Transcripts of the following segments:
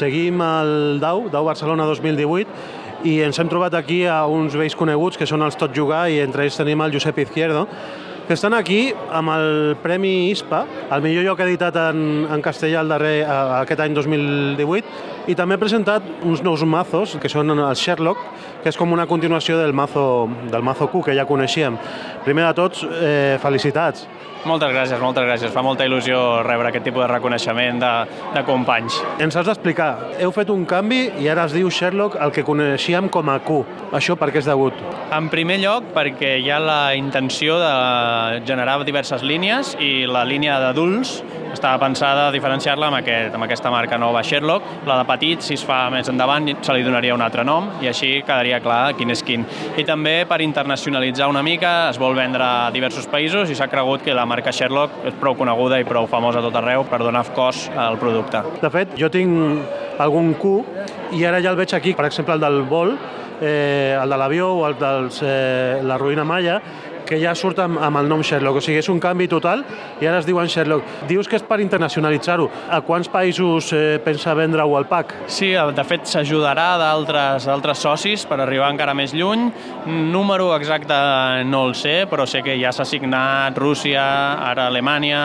Seguim el DAU, DAU Barcelona 2018, i ens hem trobat aquí a uns vells coneguts que són els Tot Jugar i entre ells tenim el Josep Izquierdo, que estan aquí amb el Premi ISPA, el millor lloc editat en, en castellà el darrer, aquest any 2018, i també ha presentat uns nous mazos, que són el Sherlock, que és com una continuació del mazo, del mazo Q que ja coneixíem. Primer de tots, eh, felicitats. Moltes gràcies, moltes gràcies. Fa molta il·lusió rebre aquest tipus de reconeixement de, de companys. Ens has d'explicar, heu fet un canvi i ara es diu Sherlock el que coneixíem com a Q. Això per què és degut? En primer lloc, perquè hi ha la intenció de generar diverses línies i la línia d'adults estava pensada a diferenciar-la amb, aquest, amb aquesta marca nova Sherlock. La de petit, si es fa més endavant, se li donaria un altre nom i així quedaria clar quin és quin. I també per internacionalitzar una mica, es vol vendre a diversos països i s'ha cregut que la marca Sherlock és prou coneguda i prou famosa a tot arreu per donar cos al producte. De fet, jo tinc algun Q i ara ja el veig aquí, per exemple el del vol, eh, el de l'avió o el de eh, la ruïna Maya, que ja surt amb, amb el nom Sherlock, o sigui, és un canvi total i ara es diuen Sherlock. Dius que és per internacionalitzar-ho. A quants països eh, pensa vendre-ho al PAC? Sí, de fet s'ajudarà d'altres altres socis per arribar encara més lluny. Número exacte no el sé, però sé que ja s'ha signat Rússia, ara Alemanya,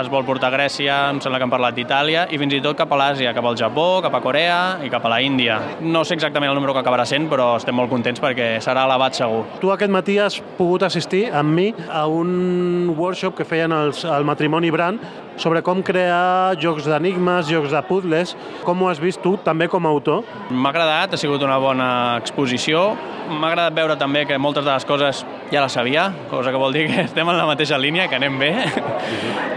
es vol portar a Grècia, em sembla que han parlat d'Itàlia, i fins i tot cap a l'Àsia, cap al Japó, cap a Corea i cap a la Índia. No sé exactament el número que acabarà sent, però estem molt contents perquè serà elevat segur. Tu aquest matí has pogut assistir amb mi a un workshop que feien els, el matrimoni Brand sobre com crear jocs d'enigmes, jocs de puzzles. Com ho has vist tu, també com a autor? M'ha agradat, ha sigut una bona exposició. M'ha agradat veure també que moltes de les coses ja les sabia, cosa que vol dir que estem en la mateixa línia, que anem bé.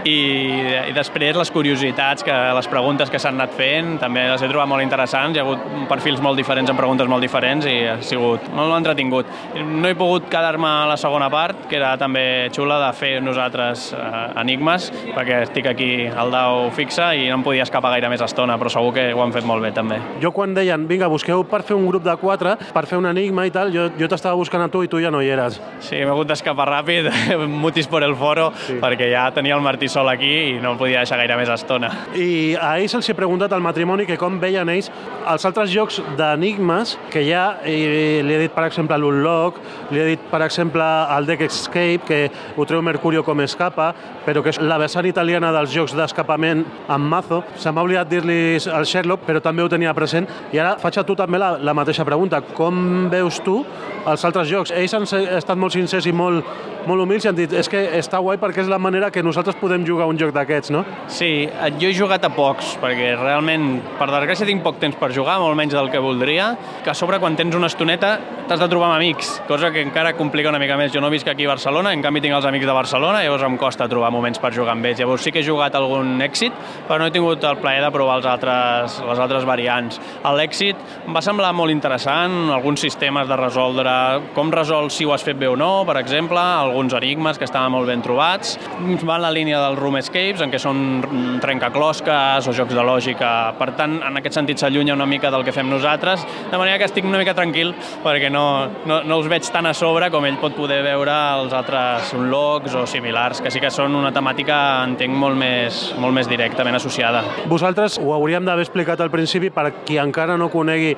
I, i després les curiositats, que les preguntes que s'han anat fent, també les he trobat molt interessants. Hi ha hagut perfils molt diferents amb preguntes molt diferents i ha sigut molt entretingut. No he pogut quedar-me a la segona part, que era també xula de fer nosaltres eh, enigmes, perquè estic aquí al dau fixa i no em podia escapar gaire més estona, però segur que ho han fet molt bé també. Jo quan deien, vinga, busqueu per fer un grup de quatre, per fer un enigma i tal, jo, jo t'estava buscant a tu i tu ja no hi eres. Sí, m'he hagut d'escapar ràpid, mutis por el foro, sí. perquè ja tenia el Martí sol aquí i no em podia deixar gaire més estona. I a ells els he preguntat al matrimoni que com veien ells els altres jocs d'enigmes que ja i li he dit, per exemple, l'Unlock, li he dit, per exemple, el Deck Escape, que ho treu Mercurio com escapa, però que és la vessant italiana dels jocs d'escapament amb mazo. Se m'ha oblidat dir-li al Sherlock, però també ho tenia present. I ara faig a tu també la, la mateixa pregunta. Com veus tu els altres jocs? Ells han estat molt sincers i molt, molt humils i han dit és que està guai perquè és la manera que nosaltres podem jugar un joc d'aquests, no? Sí, jo he jugat a pocs, perquè realment, per desgràcia, tinc poc temps per jugar, molt menys del que voldria, que a sobre, quan tens una estoneta, t'has de trobar amb amics, cosa que encara complica una mica més. Jo no visc aquí a Barcelona, en canvi tinc els amics de Barcelona, llavors em costa trobar moments per jugar amb ells. Llavors sí que he jugat algun èxit, però no he tingut el plaer de provar els altres, les altres variants. L'èxit em va semblar molt interessant, alguns sistemes de resoldre, com resol si ho has fet bé o no, per exemple, alguns enigmes que estaven molt ben trobats. Va en la línia dels room escapes, en què són trencaclosques o jocs de lògica. Per tant, en aquest sentit s'allunya una mica del que fem nosaltres, de manera que estic una mica tranquil perquè no, no, no els veig tan a sobre com ell pot poder veure els altres unlocks o similars, que sí que són una temàtica, entenc, molt més, molt més directament associada. Vosaltres ho hauríem d'haver explicat al principi per qui encara no conegui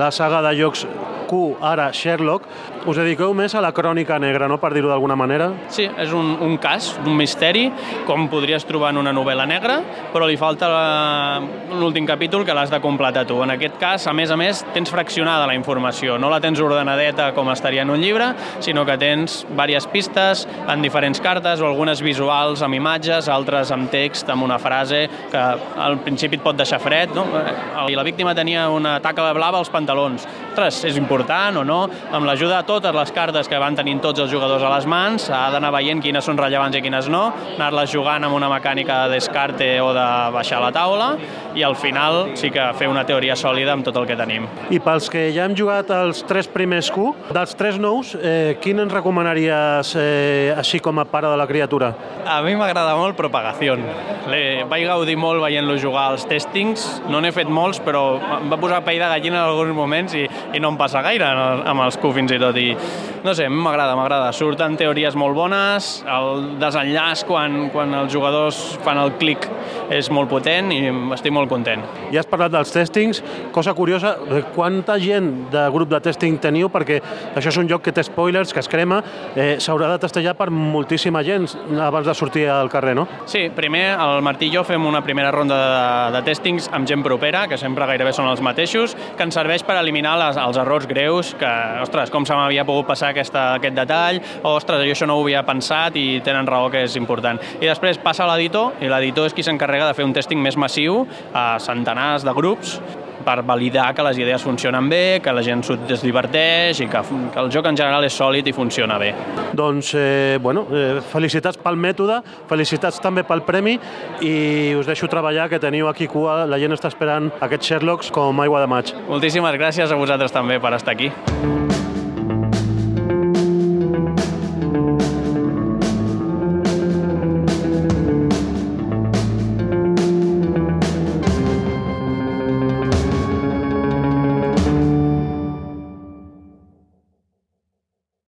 la saga de jocs Q, ara Sherlock, us dediqueu més a la crònica negra, no?, per dir-ho d'alguna manera? Sí, és un, un cas, un misteri, com podries trobar en una novel·la negra, però li falta l'últim capítol que l'has de completar tu. En aquest cas, a més a més, tens fraccionada la informació, no la tens ordenadeta com estaria en un llibre, sinó que tens diverses pistes en diferents cartes o algunes visuals amb imatges, altres amb text, amb una frase que al principi et pot deixar fred, no? I la víctima tenia una taca blava als pantalons. Ostres, és important o no, amb l'ajuda de totes les cartes que van tenint tots els jugadors a les mans, s'ha d'anar veient quines són rellevants i quines no, anar-les jugant amb una mecànica de descarte o de baixar la taula, i al final sí que fer una teoria sòlida amb tot el que tenim. I pels que ja hem jugat els tres primers Q, dels tres nous, eh, quin ens recomanaries eh, així com a pare de la criatura? A mi m'agrada molt Propagació. Vaig gaudir molt veient-lo jugar als testings, no n'he fet molts, però em va posar pell de gallina en alguns moments i, i no em passa gaire amb els Q fins i tot. I, no sé, m'agrada, m'agrada. Surten teories molt bones, el desenllaç quan, quan els jugadors fan el clic és molt potent i estic molt content. Ja has parlat dels testings, cosa curiosa, quanta gent de grup de testing teniu? Perquè això és un joc que té spoilers, que es crema, eh, s'haurà de testejar per moltíssima gent abans de sortir al carrer, no? Sí, primer el Martí i jo fem una primera ronda de, de testings amb gent propera, que sempre gairebé són els mateixos, que ens serveix per eliminar les, els errors greus, que, ostres, com se m'havia pogut passar aquesta, aquest detall, o, ostres, jo això no ho havia pensat i tenen raó que és important. I després passa a l'editor, i l'editor és qui s'encarrega de fer un testing més massiu a centenars de grups per validar que les idees funcionen bé, que la gent es diverteix i que, que el joc en general és sòlid i funciona bé. Doncs, eh, bueno, eh, felicitats pel mètode, felicitats també pel premi i us deixo treballar, que teniu aquí cua, la gent està esperant aquests Sherlocks com aigua de maig. Moltíssimes gràcies a vosaltres també per estar aquí.